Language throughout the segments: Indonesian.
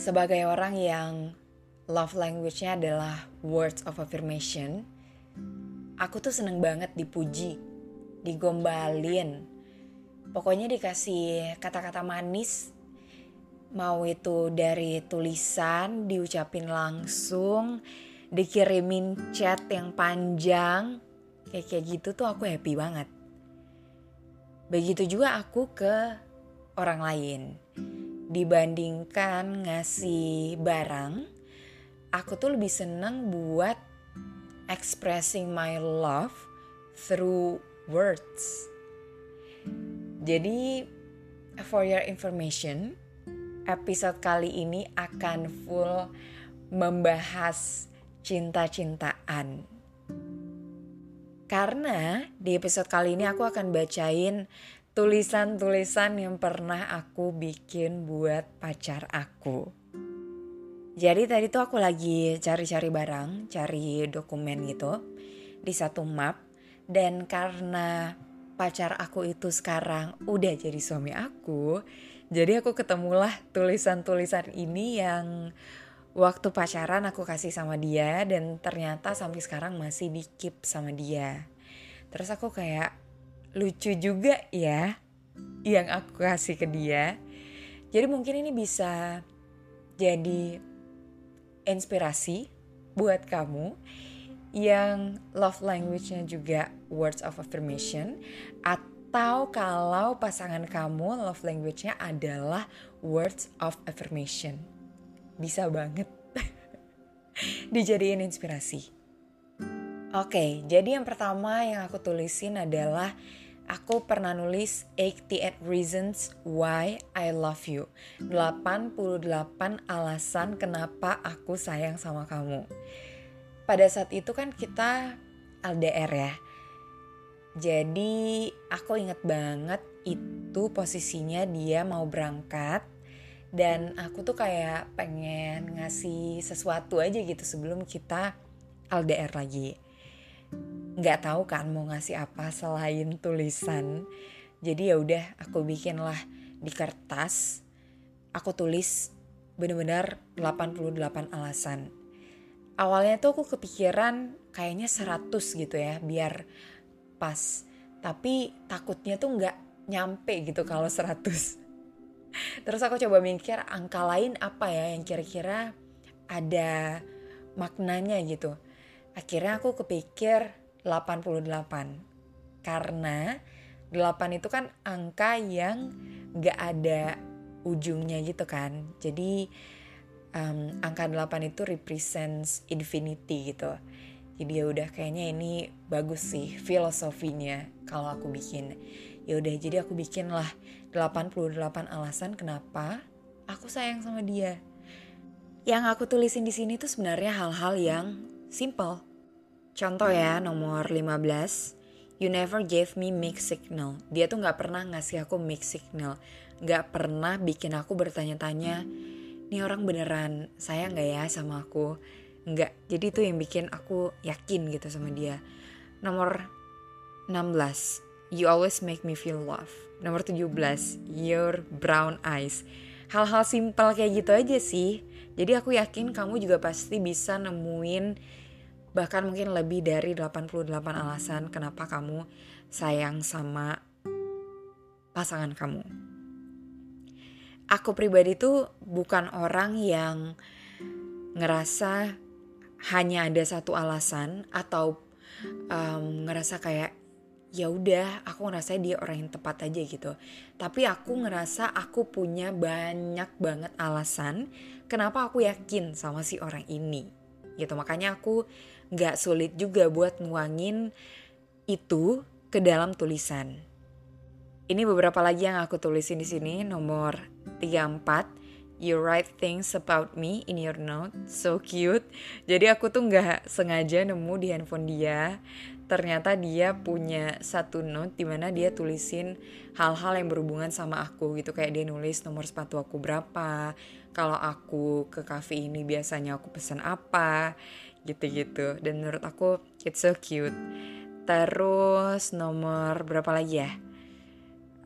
Sebagai orang yang love language-nya adalah words of affirmation, aku tuh seneng banget dipuji, digombalin. Pokoknya dikasih kata-kata manis, mau itu dari tulisan, diucapin langsung, dikirimin chat yang panjang, kayak kayak gitu tuh aku happy banget. Begitu juga aku ke orang lain dibandingkan ngasih barang, aku tuh lebih seneng buat expressing my love through words. Jadi, for your information, episode kali ini akan full membahas cinta-cintaan. Karena di episode kali ini aku akan bacain tulisan-tulisan yang pernah aku bikin buat pacar aku. Jadi tadi tuh aku lagi cari-cari barang, cari dokumen gitu di satu map dan karena pacar aku itu sekarang udah jadi suami aku, jadi aku ketemulah tulisan-tulisan ini yang waktu pacaran aku kasih sama dia dan ternyata sampai sekarang masih di keep sama dia. Terus aku kayak lucu juga ya yang aku kasih ke dia. Jadi mungkin ini bisa jadi inspirasi buat kamu yang love language-nya juga words of affirmation atau kalau pasangan kamu love language-nya adalah words of affirmation. Bisa banget dijadiin inspirasi. Oke, jadi yang pertama yang aku tulisin adalah aku pernah nulis 88 reasons why I love you. 88 alasan kenapa aku sayang sama kamu. Pada saat itu kan kita LDR ya. Jadi aku inget banget itu posisinya dia mau berangkat dan aku tuh kayak pengen ngasih sesuatu aja gitu sebelum kita LDR lagi nggak tahu kan mau ngasih apa selain tulisan. Jadi ya udah aku bikin lah di kertas. Aku tulis bener-bener 88 alasan. Awalnya tuh aku kepikiran kayaknya 100 gitu ya biar pas. Tapi takutnya tuh nggak nyampe gitu kalau 100 terus aku coba mikir angka lain apa ya yang kira-kira ada maknanya gitu. Akhirnya aku kepikir 88 karena 8 itu kan angka yang gak ada ujungnya gitu kan. Jadi um, angka 8 itu represents infinity gitu. Jadi ya udah kayaknya ini bagus sih filosofinya kalau aku bikin. Ya udah jadi aku bikin lah 88 alasan kenapa aku sayang sama dia. Yang aku tulisin di sini tuh sebenarnya hal-hal yang simple Contoh ya nomor 15 You never gave me mixed signal. Dia tuh gak pernah ngasih aku mixed signal. Gak pernah bikin aku bertanya-tanya Ini orang beneran sayang gak ya sama aku? Enggak, jadi itu yang bikin aku yakin gitu sama dia. Nomor 16 You always make me feel love. Nomor 17 Your brown eyes. Hal-hal simpel kayak gitu aja sih. Jadi aku yakin kamu juga pasti bisa nemuin bahkan mungkin lebih dari 88 alasan kenapa kamu sayang sama pasangan kamu. Aku pribadi tuh bukan orang yang ngerasa hanya ada satu alasan atau um, ngerasa kayak ya udah aku ngerasa dia orang yang tepat aja gitu tapi aku ngerasa aku punya banyak banget alasan kenapa aku yakin sama si orang ini gitu makanya aku nggak sulit juga buat nuangin itu ke dalam tulisan. Ini beberapa lagi yang aku tulisin di sini. Nomor 34 You write things about me in your note, so cute. Jadi aku tuh nggak sengaja nemu di handphone dia. Ternyata dia punya satu note di mana dia tulisin hal-hal yang berhubungan sama aku gitu. Kayak dia nulis nomor sepatu aku berapa kalau aku ke cafe ini biasanya aku pesan apa gitu-gitu dan menurut aku it's so cute terus nomor berapa lagi ya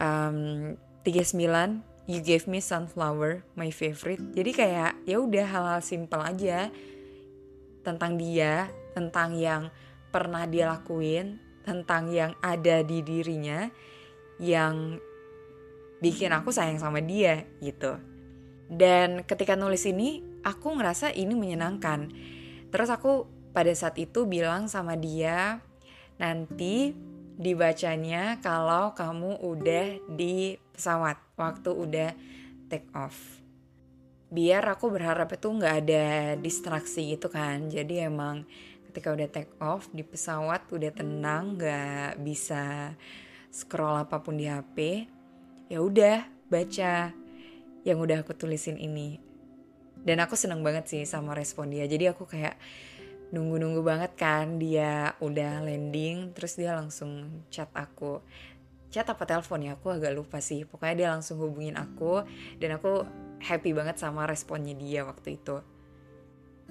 um, 39 you gave me sunflower my favorite jadi kayak ya udah hal-hal simpel aja tentang dia tentang yang pernah dia lakuin, tentang yang ada di dirinya yang bikin aku sayang sama dia gitu. Dan ketika nulis ini, aku ngerasa ini menyenangkan. Terus aku pada saat itu bilang sama dia, nanti dibacanya kalau kamu udah di pesawat, waktu udah take off. Biar aku berharap itu nggak ada distraksi gitu kan. Jadi emang ketika udah take off di pesawat udah tenang nggak bisa scroll apa pun di HP ya udah baca yang udah aku tulisin ini dan aku seneng banget sih sama respon dia jadi aku kayak nunggu-nunggu banget kan dia udah landing terus dia langsung chat aku chat apa telepon ya aku agak lupa sih pokoknya dia langsung hubungin aku dan aku happy banget sama responnya dia waktu itu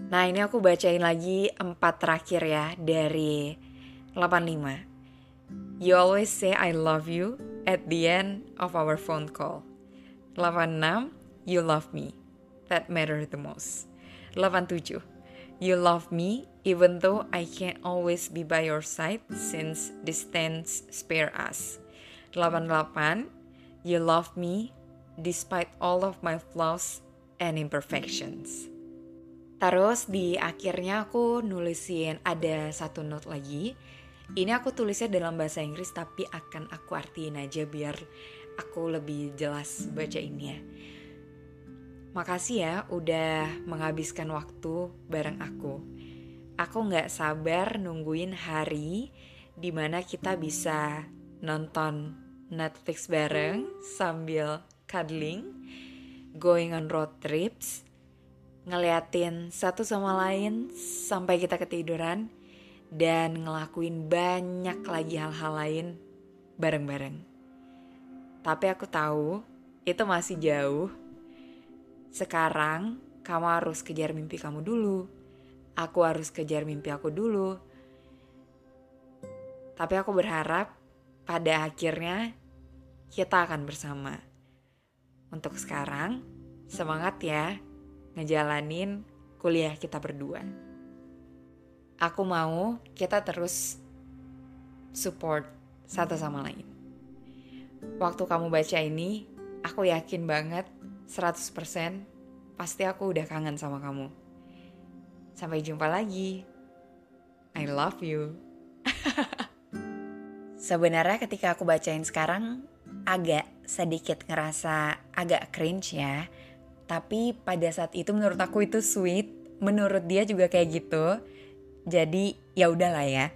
Nah ini aku bacain lagi empat terakhir ya dari 85. You always say I love you at the end of our phone call. 86. You love me. That matters the most. 87. You love me even though I can't always be by your side since distance spare us. 88. You love me despite all of my flaws and imperfections. Terus di akhirnya aku nulisin ada satu note lagi. Ini aku tulisnya dalam bahasa Inggris tapi akan aku artiin aja biar aku lebih jelas baca ini ya. Makasih ya udah menghabiskan waktu bareng aku. Aku gak sabar nungguin hari di mana kita bisa nonton Netflix bareng sambil cuddling, going on road trips, ngeliatin satu sama lain sampai kita ketiduran dan ngelakuin banyak lagi hal-hal lain bareng-bareng. Tapi aku tahu itu masih jauh. Sekarang kamu harus kejar mimpi kamu dulu. Aku harus kejar mimpi aku dulu. Tapi aku berharap pada akhirnya kita akan bersama. Untuk sekarang, semangat ya ngejalanin kuliah kita berdua. Aku mau kita terus support satu sama lain. Waktu kamu baca ini, aku yakin banget 100% pasti aku udah kangen sama kamu. Sampai jumpa lagi. I love you. Sebenarnya ketika aku bacain sekarang agak sedikit ngerasa agak cringe ya tapi pada saat itu menurut aku itu sweet menurut dia juga kayak gitu jadi ya udahlah ya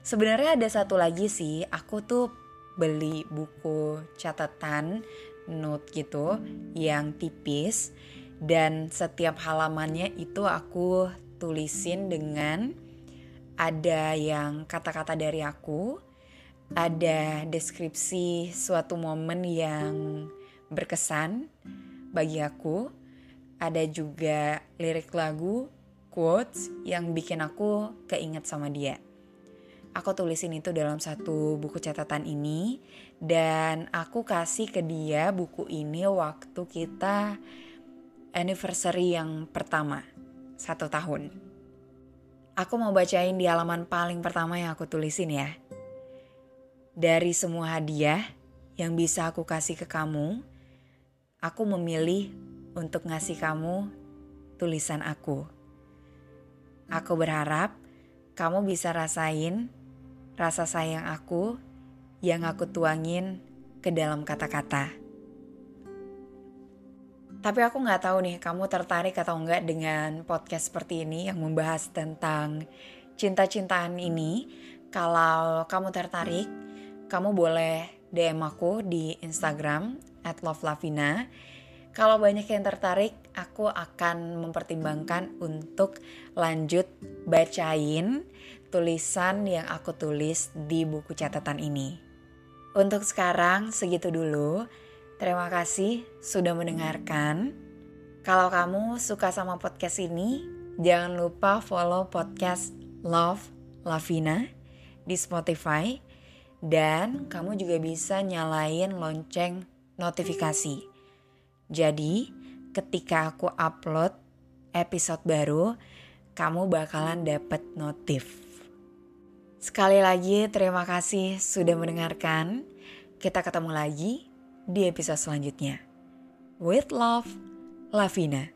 sebenarnya ada satu lagi sih aku tuh beli buku catatan note gitu yang tipis dan setiap halamannya itu aku tulisin dengan ada yang kata-kata dari aku ada deskripsi suatu momen yang berkesan bagi aku ada juga lirik lagu, quotes yang bikin aku keinget sama dia. Aku tulisin itu dalam satu buku catatan ini dan aku kasih ke dia buku ini waktu kita anniversary yang pertama, satu tahun. Aku mau bacain di halaman paling pertama yang aku tulisin ya. Dari semua hadiah yang bisa aku kasih ke kamu, aku memilih untuk ngasih kamu tulisan aku. Aku berharap kamu bisa rasain rasa sayang aku yang aku tuangin ke dalam kata-kata. Tapi aku nggak tahu nih kamu tertarik atau enggak dengan podcast seperti ini yang membahas tentang cinta-cintaan ini. Kalau kamu tertarik, kamu boleh DM aku di Instagram at lovelavina. Kalau banyak yang tertarik, aku akan mempertimbangkan untuk lanjut bacain tulisan yang aku tulis di buku catatan ini. Untuk sekarang segitu dulu. Terima kasih sudah mendengarkan. Kalau kamu suka sama podcast ini, jangan lupa follow podcast Love Lavina di Spotify dan kamu juga bisa nyalain lonceng notifikasi. Jadi, ketika aku upload episode baru, kamu bakalan dapet notif. Sekali lagi terima kasih sudah mendengarkan. Kita ketemu lagi di episode selanjutnya. With love, Lavina.